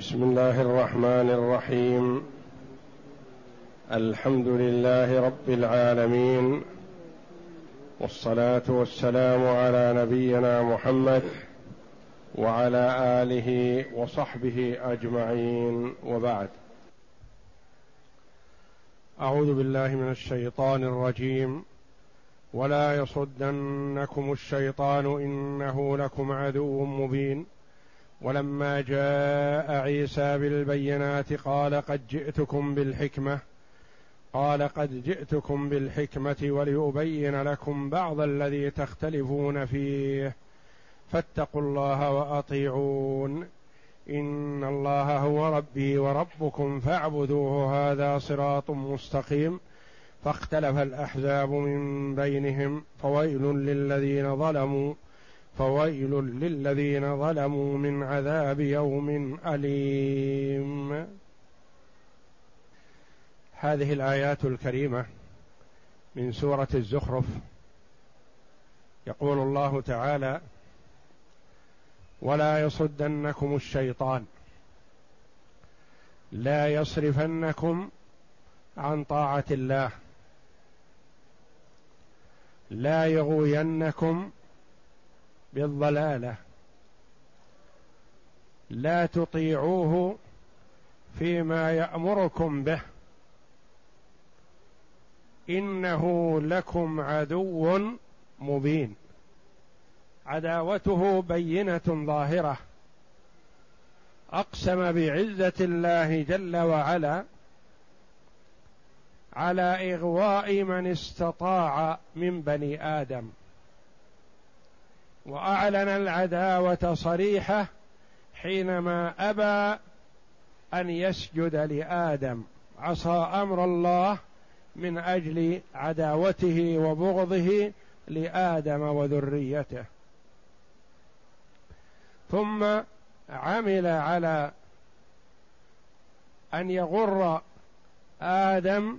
بسم الله الرحمن الرحيم. الحمد لله رب العالمين. والصلاة والسلام على نبينا محمد وعلى آله وصحبه أجمعين. وبعد. أعوذ بالله من الشيطان الرجيم. ولا يصدنكم الشيطان إنه لكم عدو مبين. ولما جاء عيسى بالبينات قال قد جئتكم بالحكمة قال قد جئتكم بالحكمة ولأبين لكم بعض الذي تختلفون فيه. فاتقوا الله وأطيعون. إن الله هو ربي وربكم فاعبدوه هذا صراط مستقيم. فاختلف الأحزاب من بينهم فويل للذين ظلموا. فويل للذين ظلموا من عذاب يوم أليم. هذه الآيات الكريمة من سورة الزخرف. يقول الله تعالى ولا يصدنكم الشيطان لا يصرفنكم عن طاعة الله لا يغوينكم بالضلالة. لا تطيعوه فيما يأمركم به. إنه لكم عدو مبين. عداوته بينة ظاهرة. أقسم بعزة الله جل وعلا على إغواء من استطاع من بني آدم. وأعلن العداوة صريحة حينما أبى أن يسجد لآدم. عصى أمر الله من أجل عداوته وبغضه لآدم وذريته. ثم عمل على أن يغر آدم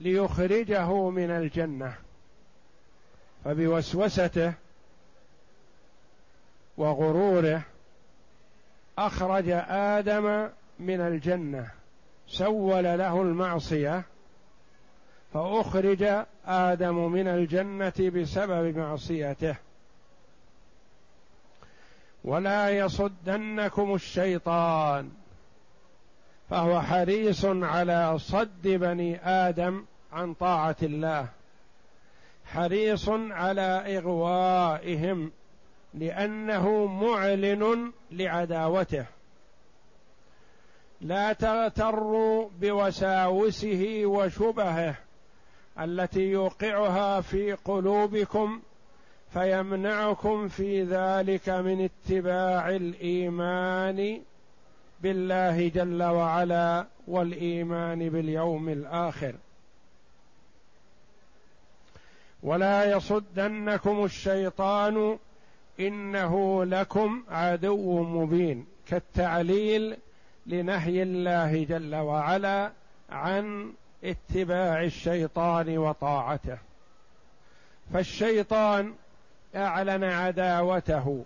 ليخرجه من الجنة. فبوسوسته وغروره أخرج آدم من الجنة سول له المعصية فأخرج آدم من الجنة بسبب معصيته. ولا يصدنكم الشيطان فهو حريص على صد بني آدم عن طاعة الله حريص على إغوائهم. لأنه معلن لعداوته. لا تغتروا بوساوسه وشبهه التي يوقعها في قلوبكم فيمنعكم في ذلك من اتباع الإيمان بالله جل وعلا والإيمان باليوم الآخر. ولا يصدنكم الشيطان إنه لكم عدو مبين كالتعليل لنهي الله جل وعلا عن اتباع الشيطان وطاعته. فالشيطان أعلن عداوته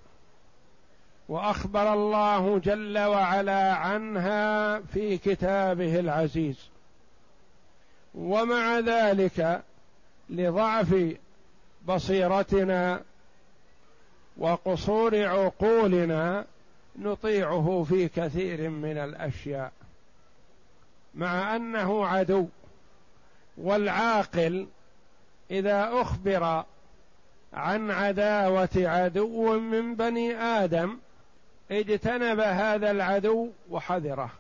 وأخبر الله جل وعلا عنها في كتابه العزيز. ومع ذلك لضعف بصيرتنا وقصور عقولنا نطيعه في كثير من الأشياء مع أنه عدو والعاقل إذا أخبر عن عداوة عدو من بني آدم اجتنب هذا العدو وحذره.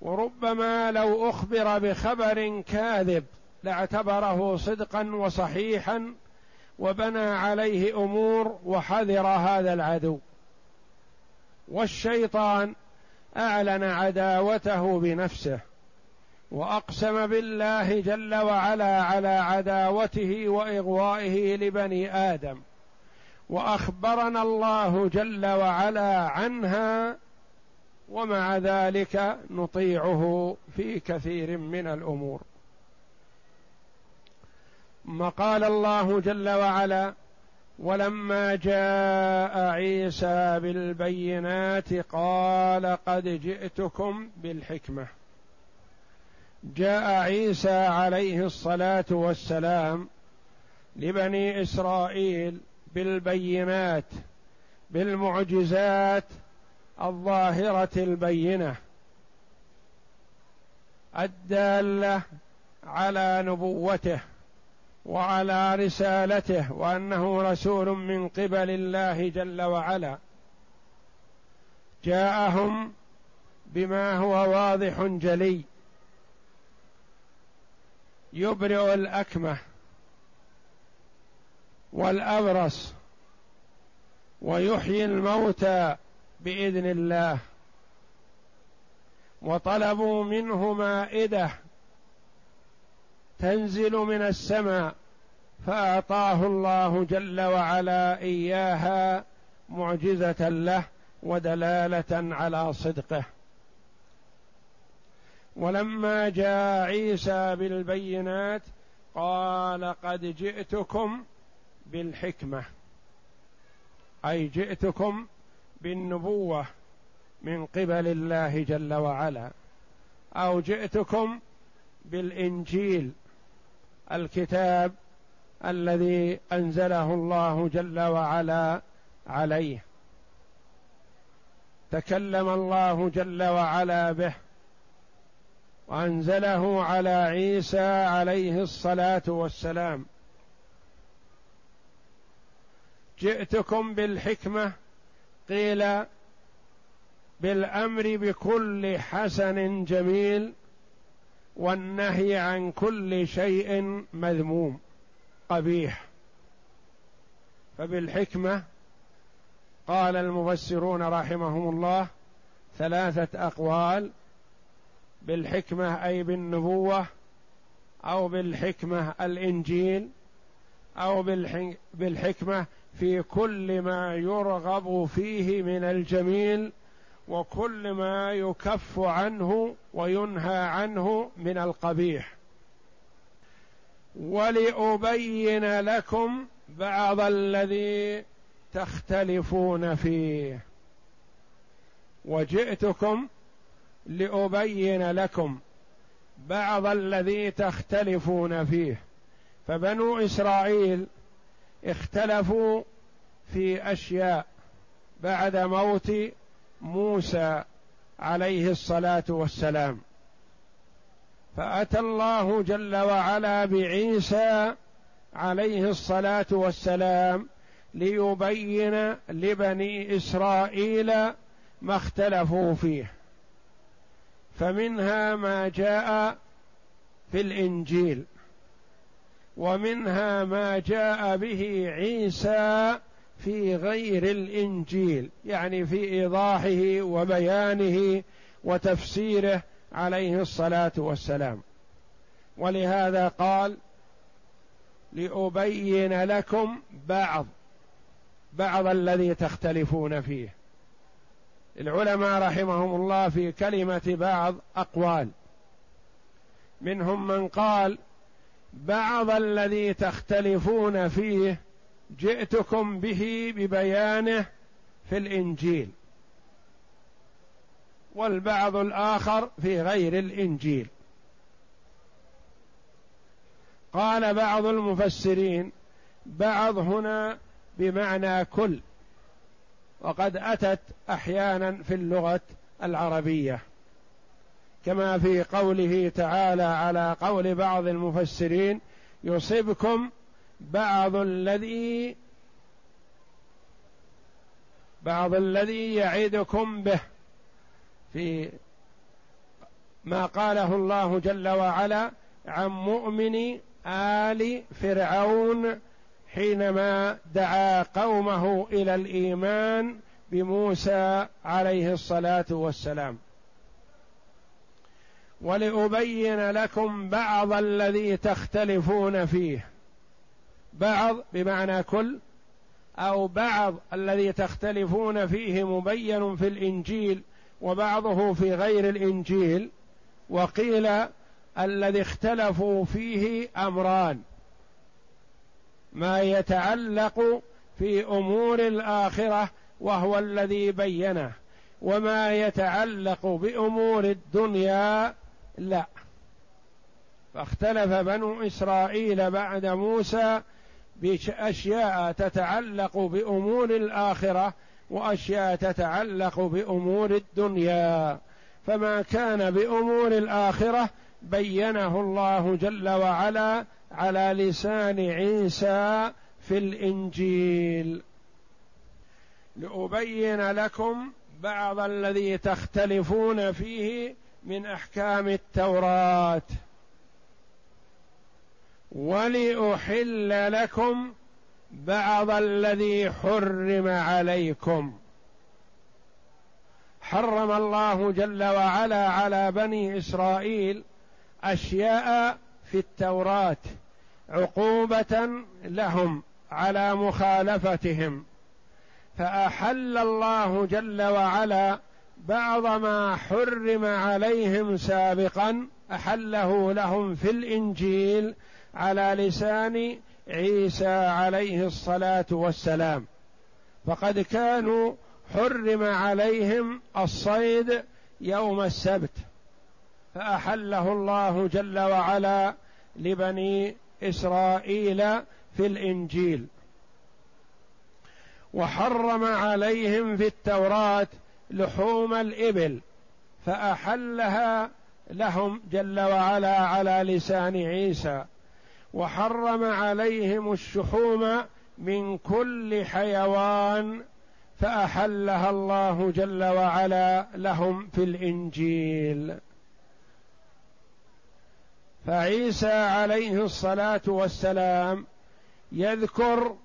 وربما لو أخبر بخبر كاذب لاعتبره صدقا وصحيحا وبنى عليه أمور وحذر هذا العدو. والشيطان أعلن عداوته بنفسه وأقسم بالله جل وعلا على عداوته وإغوائه لبني آدم. وأخبرنا الله جل وعلا عنها ومع ذلك نطيعه في كثير من الأمور. ثم قال الله جل وعلا ولما جاء عيسى بالبينات قال قد جئتكم بالحكمة. جاء عيسى عليه الصلاة والسلام لبني إسرائيل بالبينات بالمعجزات الظاهرة البينة الدالة على نبوته. وعلى رسالته وأنه رسول من قبل الله جل وعلا. جاءهم بما هو واضح جلي. يبرئ الأكمة والأبرص ويحيي الموتى بإذن الله. وطلبوا منه مائدة تنزل من السماء فأعطاه الله جل وعلا إياها معجزة له ودلالة على صدقه. ولما جاء عيسى بالبينات قال قد جئتكم بالحكمة أي جئتكم بالنبوة من قبل الله جل وعلا أو جئتكم بالإنجيل الكتاب الذي أنزله الله جل وعلا عليه. تكلم الله جل وعلا به. وأنزله على عيسى عليه الصلاة والسلام. جئتكم بالحكمة قيل بالأمر بكل حسن جميل. والنهي عن كل شيء مذموم قبيح. فبالحكمة قال المفسرون رحمهم الله ثلاثة أقوال بالحكمة أي بالنبوة أو بالحكمة الإنجيل أو بالحكمة في كل ما يرغب فيه من الجميل وكل ما يكف عنه وينهى عنه من القبيح. ولأبين لكم بعض الذي تختلفون فيه. وجئتكم لأبين لكم بعض الذي تختلفون فيه. فبنو إسرائيل اختلفوا في أشياء بعد موت موسى عليه الصلاة والسلام. فأتى الله جل وعلا بعيسى عليه الصلاة والسلام ليبين لبني إسرائيل ما اختلفوا فيه. فمنها ما جاء في الإنجيل ومنها ما جاء به عيسى في غير الإنجيل يعني في إيضاحه وبيانه وتفسيره عليه الصلاة والسلام. ولهذا قال لأبين لكم بعض بعض الذي تختلفون فيه. العلماء رحمهم الله في كلمة بعض أقوال. منهم من قال بعض الذي تختلفون فيه جئتكم به ببيانه في الإنجيل. والبعض الآخر في غير الإنجيل. قال بعض المفسرين بعض هنا بمعنى كل. وقد أتت أحيانا في اللغة العربية. كما في قوله تعالى على قول بعض المفسرين يصبكم بعض الذي بعض الذي يعدكم به في ما قاله الله جل وعلا عن مؤمن آل فرعون حينما دعا قومه إلى الإيمان بموسى عليه الصلاة والسلام. ولأبين لكم بعض الذي تختلفون فيه. بعض بمعنى كل أو بعض الذي تختلفون فيه مبين في الإنجيل وبعضه في غير الإنجيل وقيل الذي اختلفوا فيه أمران. ما يتعلق في أمور الآخرة وهو الذي بينه وما يتعلق بأمور الدنيا لا. فاختلف بنو إسرائيل بعد موسى بأشياء تتعلق بأمور الآخرة وأشياء تتعلق بأمور الدنيا. فما كان بأمور الآخرة بينه الله جل وعلا على لسان عيسى في الإنجيل. لأبين لكم بعض الذي تختلفون فيه من أحكام التوراة. ولأحل لكم بعض الذي حرم عليكم. حرم الله جل وعلا على بني إسرائيل أشياء في التوراة عقوبة لهم على مخالفتهم. فأحل الله جل وعلا بعض ما حرم عليهم سابقا أحله لهم في الإنجيل على لسان عيسى عليه الصلاة والسلام. فقد كانوا حرم عليهم الصيد يوم السبت فأحله الله جل وعلا لبني إسرائيل في الإنجيل. وحرم عليهم في التوراة لحوم الإبل فأحلها لهم جل وعلا على لسان عيسى. وحرم عليهم الشحوم من كل حيوان فأحلها الله جل وعلا لهم في الإنجيل. فعيسى عليه الصلاة والسلام يذكر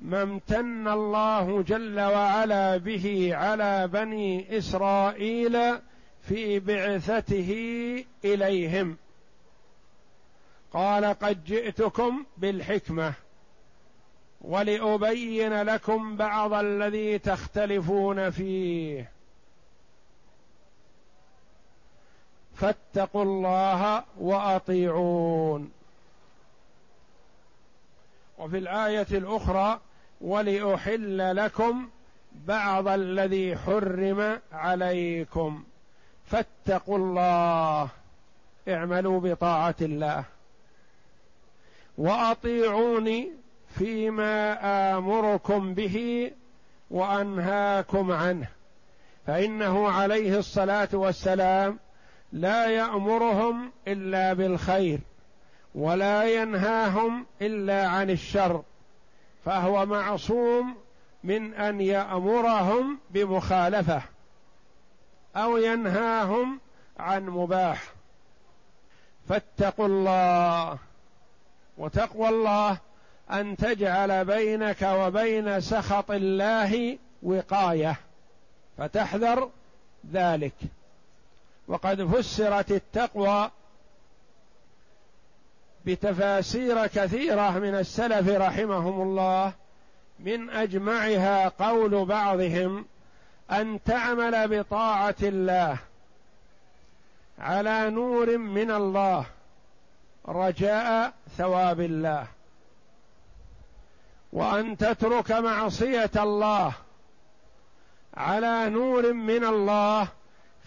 ما امتن الله جل وعلا به على بني إسرائيل في بعثته إليهم. قال قد جئتكم بالحكمة ولأبين لكم بعض الذي تختلفون فيه. فاتقوا الله وأطيعون. وفي الآية الأخرى ولأحل لكم بعض الذي حرم عليكم. فاتقوا الله اعملوا بطاعة الله. وأطيعوني فيما آمركم به وأنهاكم عنه. فإنه عليه الصلاة والسلام لا يأمرهم إلا بالخير ولا ينهاهم إلا عن الشر. فهو معصوم من أن يأمرهم بمخالفة أو ينهاهم عن مباح. فاتقوا الله وتقوى الله أن تجعل بينك وبين سخط الله وقاية فتحذر ذلك. وقد فسرت التقوى بتفاسير كثيرة من السلف رحمهم الله من أجمعها قول بعضهم أن تعمل بطاعة الله على نور من الله. رجاء ثواب الله. وأن تترك معصية الله على نور من الله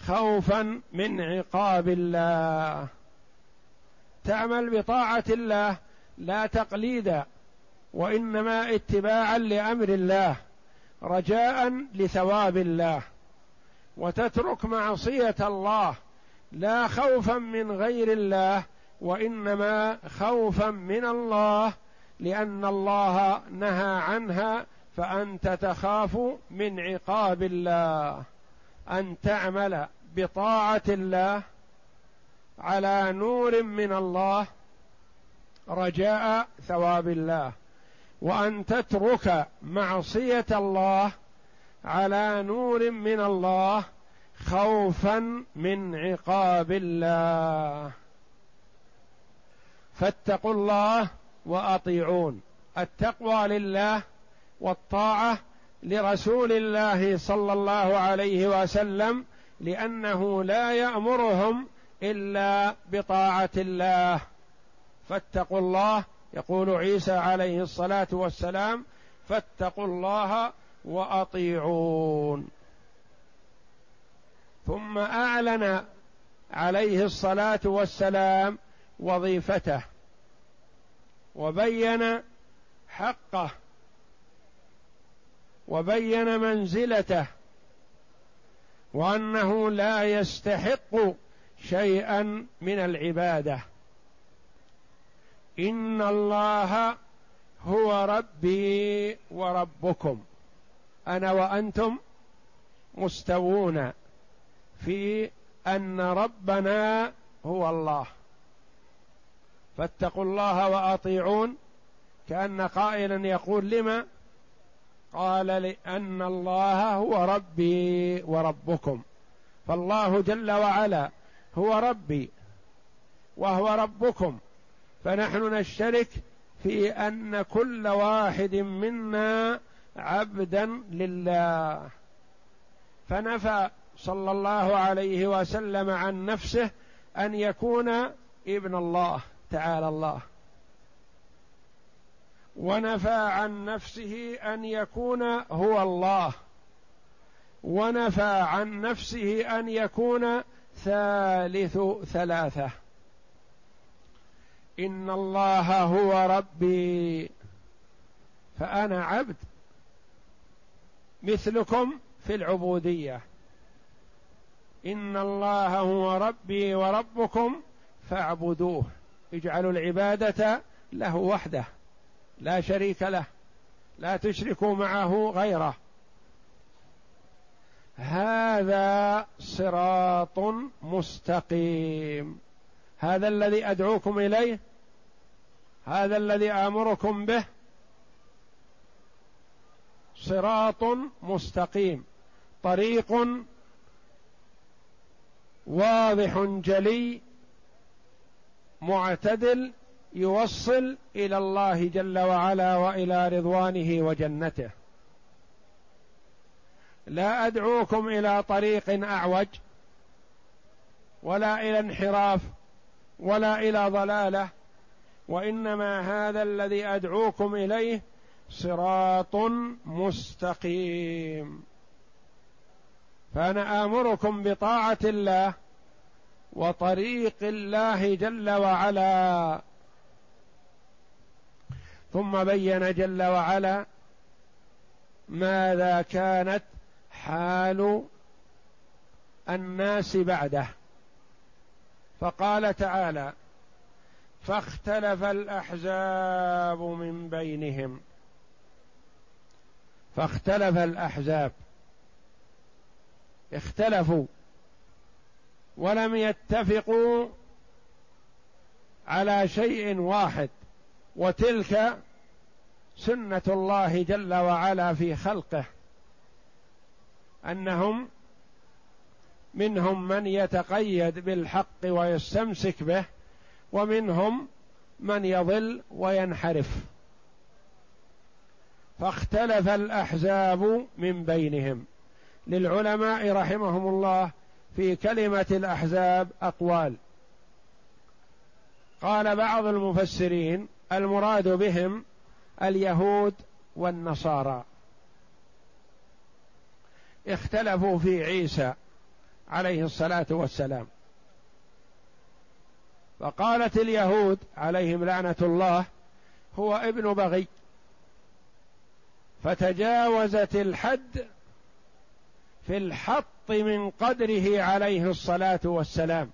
خوفا من عقاب الله. تعمل بطاعة الله لا تقليدا وإنما اتباعا لأمر الله رجاء لثواب الله. وتترك معصية الله لا خوفا من غير الله وإنما خوفا من الله لأن الله نهى عنها فأنت تخاف من عقاب الله. أن تعمل بطاعة الله على نور من الله رجاء ثواب الله. وأن تترك معصية الله على نور من الله خوفا من عقاب الله. فاتقوا الله وأطيعون. التقوى لله والطاعة لرسول الله صلى الله عليه وسلم لأنه لا يأمرهم إلا بطاعة الله. فاتقوا الله يقول عيسى عليه الصلاة والسلام فاتقوا الله وأطيعون. ثم أعلن عليه الصلاة والسلام وظيفته. وبين حقه وبين منزلته وأنه لا يستحق شيئا من العبادة. إن الله هو ربي وربكم. أنا وأنتم مستوون في أن ربنا هو الله. فاتقوا الله وأطيعون. كأن قائلا يقول لما؟ قال لأن الله هو ربي وربكم. فالله جل وعلا هو ربي وهو ربكم. فنحن نشترك في أن كل واحد منا عبدا لله. فنفى صلى الله عليه وسلم عن نفسه أن يكون ابن الله. تعالى الله. ونفى عن نفسه أن يكون هو الله. ونفى عن نفسه أن يكون ثالث ثلاثة. إن الله هو ربي فأنا عبد مثلكم في العبودية. إن الله هو ربي وربكم فاعبدوه. اجعلوا العبادة له وحده لا شريك له لا تشركوا معه غيره. هذا صراط مستقيم. هذا الذي أدعوكم إليه هذا الذي آمركم به صراط مستقيم. طريق واضح جلي معتدل يوصل إلى الله جل وعلا وإلى رضوانه وجنته. لا أدعوكم إلى طريق أعوج ولا إلى انحراف ولا إلى ضلالة وإنما هذا الذي أدعوكم إليه صراط مستقيم. فأنا آمركم بطاعة الله وطريق الله جل وعلا. ثم بين جل وعلا ماذا كانت حال الناس بعده. فقال تعالى فاختلف الأحزاب من بينهم. فاختلف الأحزاب. اختلفوا. ولم يتفقوا على شيء واحد وتلك سنة الله جل وعلا في خلقه. أنهم منهم من يتقيد بالحق ويستمسك به ومنهم من يضل وينحرف. فاختلف الأحزاب من بينهم. للعلماء رحمهم الله في كلمة الأحزاب أقوال. قال بعض المفسرين المراد بهم اليهود والنصارى. اختلفوا في عيسى عليه الصلاة والسلام. فقالت اليهود عليهم لعنة الله هو ابن بغي. فتجاوزت الحد في الحط من قدره عليه الصلاة والسلام.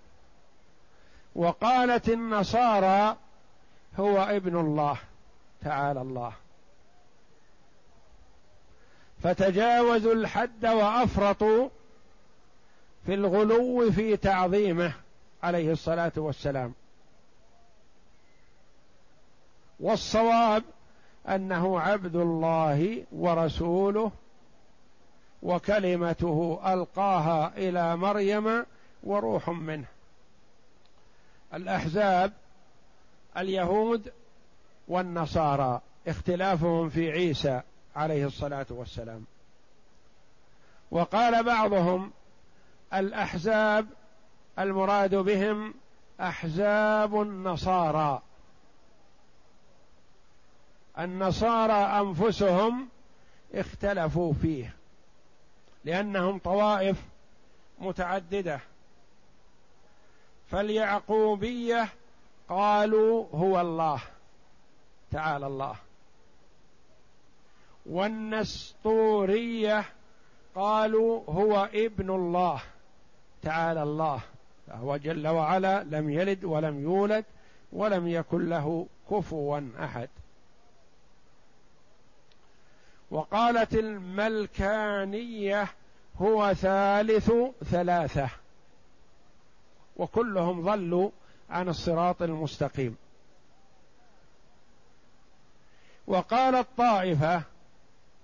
وقالت النصارى هو ابن الله تعالى الله. فتجاوزوا الحد وأفرطوا في الغلو في تعظيمه عليه الصلاة والسلام. والصواب أنه عبد الله ورسوله وكلمته ألقاها إلى مريم وروح منه. الأحزاب اليهود والنصارى اختلافهم في عيسى عليه الصلاة والسلام. وقال بعضهم الأحزاب المراد بهم أحزاب النصارى. النصارى أنفسهم اختلفوا فيه. لأنهم طوائف متعددة. فاليعقوبية قالوا هو الله. تعالى الله. والنسطورية قالوا هو ابن الله. تعالى الله. فهو جل وعلا لم يلد ولم يولد ولم يكن له كفوا أحد. وقالت الملكانية هو ثالث ثلاثة. وكلهم ضلوا عن الصراط المستقيم. وقالت طائفه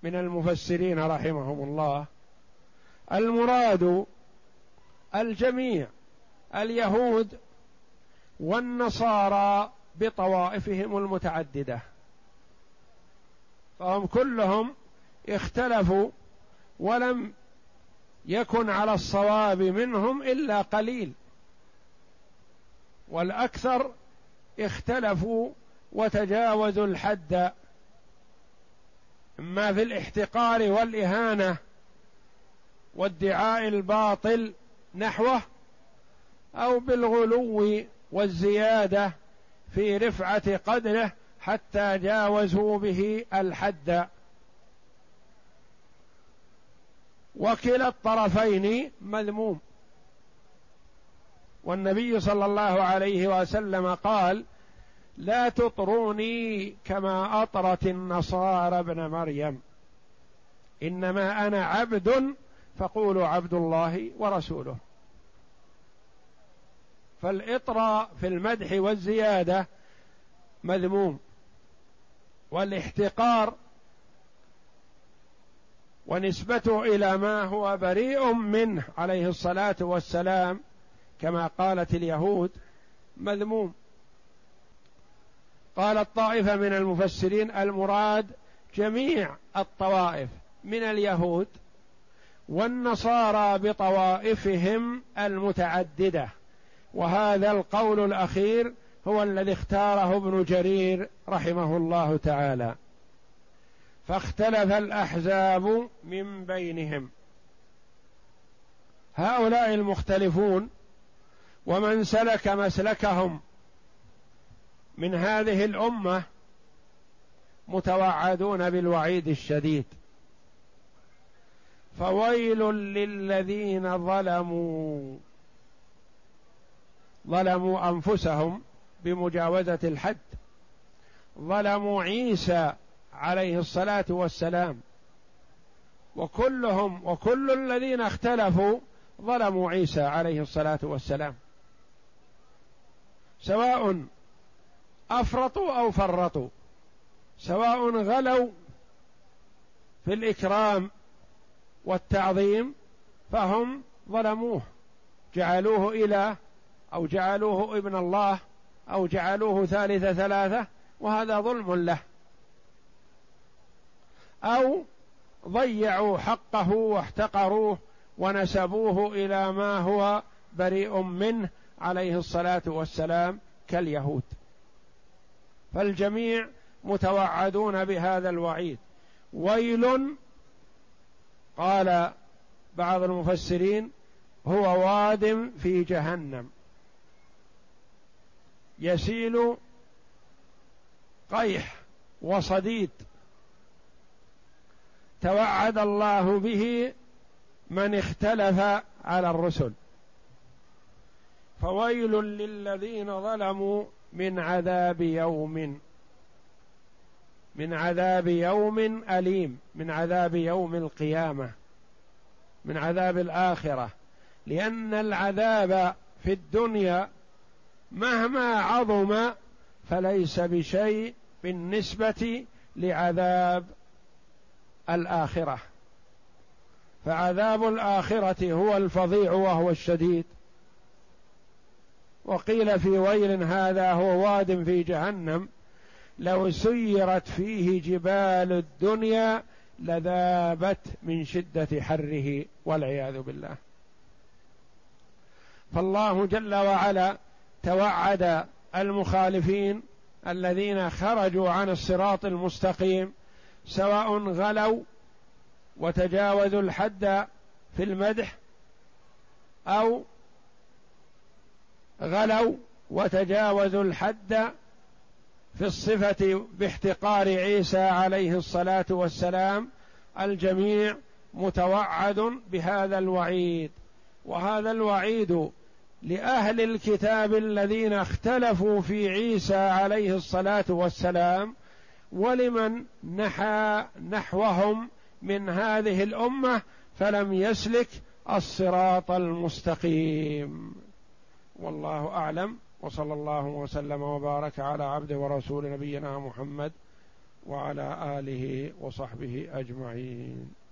من المفسرين رحمهم الله المراد الجميع اليهود والنصارى بطوائفهم المتعددة. فهم كلهم اختلفوا ولم يكن على الصواب منهم إلا قليل. والأكثر اختلفوا وتجاوزوا الحد. أما في الاحتقار والإهانة وادعاء الباطل نحوه أو بالغلو والزيادة في رفعة قدره حتى جاوزوا به الحد. وكلا الطرفين مذموم. والنبي صلى الله عليه وسلم قال لا تطروني كما أطرت النصارى ابن مريم. إنما أنا عبد فقولوا عبد الله ورسوله. فالاطراء في المدح والزيادة مذموم. والإحتقار ونسبته إلى ما هو بريء منه عليه الصلاة والسلام كما قالت اليهود مذموم. قالت طائفه من المفسرين المراد جميع الطوائف من اليهود والنصارى بطوائفهم المتعددة. وهذا القول الأخير هو الذي اختاره ابن جرير رحمه الله تعالى. فاختلف الأحزاب من بينهم. هؤلاء المختلفون ومن سلك مسلكهم من هذه الأمة متوعدون بالوعيد الشديد. فويل للذين ظلموا ظلموا أنفسهم بمجاوزة الحد. ظلموا عيسى عليه الصلاة والسلام. وكلهم وكل الذين اختلفوا ظلموا عيسى عليه الصلاة والسلام. سواء أفرطوا أو فرطوا. سواء غلوا في الإكرام والتعظيم فهم ظلموه. جعلوه اله أو جعلوه ابن الله أو جعلوه ثالث ثلاثة وهذا ظلم له. أو ضيعوا حقه واحتقروه ونسبوه إلى ما هو بريء منه عليه الصلاة والسلام كاليهود. فالجميع متوعدون بهذا الوعيد. ويل قال بعض المفسرين هو واد في جهنم. يسيل قيح وصديد توعد الله به من اختلف على الرسل. فويل للذين ظلموا من عذاب يوم. من عذاب يوم أليم. من عذاب يوم القيامة. من عذاب الآخرة. لأن العذاب في الدنيا مهما عظم فليس بشيء بالنسبة لعذاب الآخرة. فعذاب الآخرة هو الفظيع وهو الشديد. وقيل في ويل هذا هو واد في جهنم لو سيرت فيه جبال الدنيا لذابت من شدة حره والعياذ بالله. فالله جل وعلا توعد المخالفين الذين خرجوا عن الصراط المستقيم سواء غلوا وتجاوزوا الحد في المدح أو غلوا وتجاوزوا الحد في الصفة باحتقار عيسى عليه الصلاة والسلام الجميع متوعد بهذا الوعيد. وهذا الوعيد لأهل الكتاب الذين اختلفوا في عيسى عليه الصلاة والسلام ولمن نحى نحوهم من هذه الأمة فلم يسلك الصراط المستقيم. والله أعلم. وصلى الله وسلم وبارك على عبد ورسول نبينا محمد وعلى آله وصحبه أجمعين.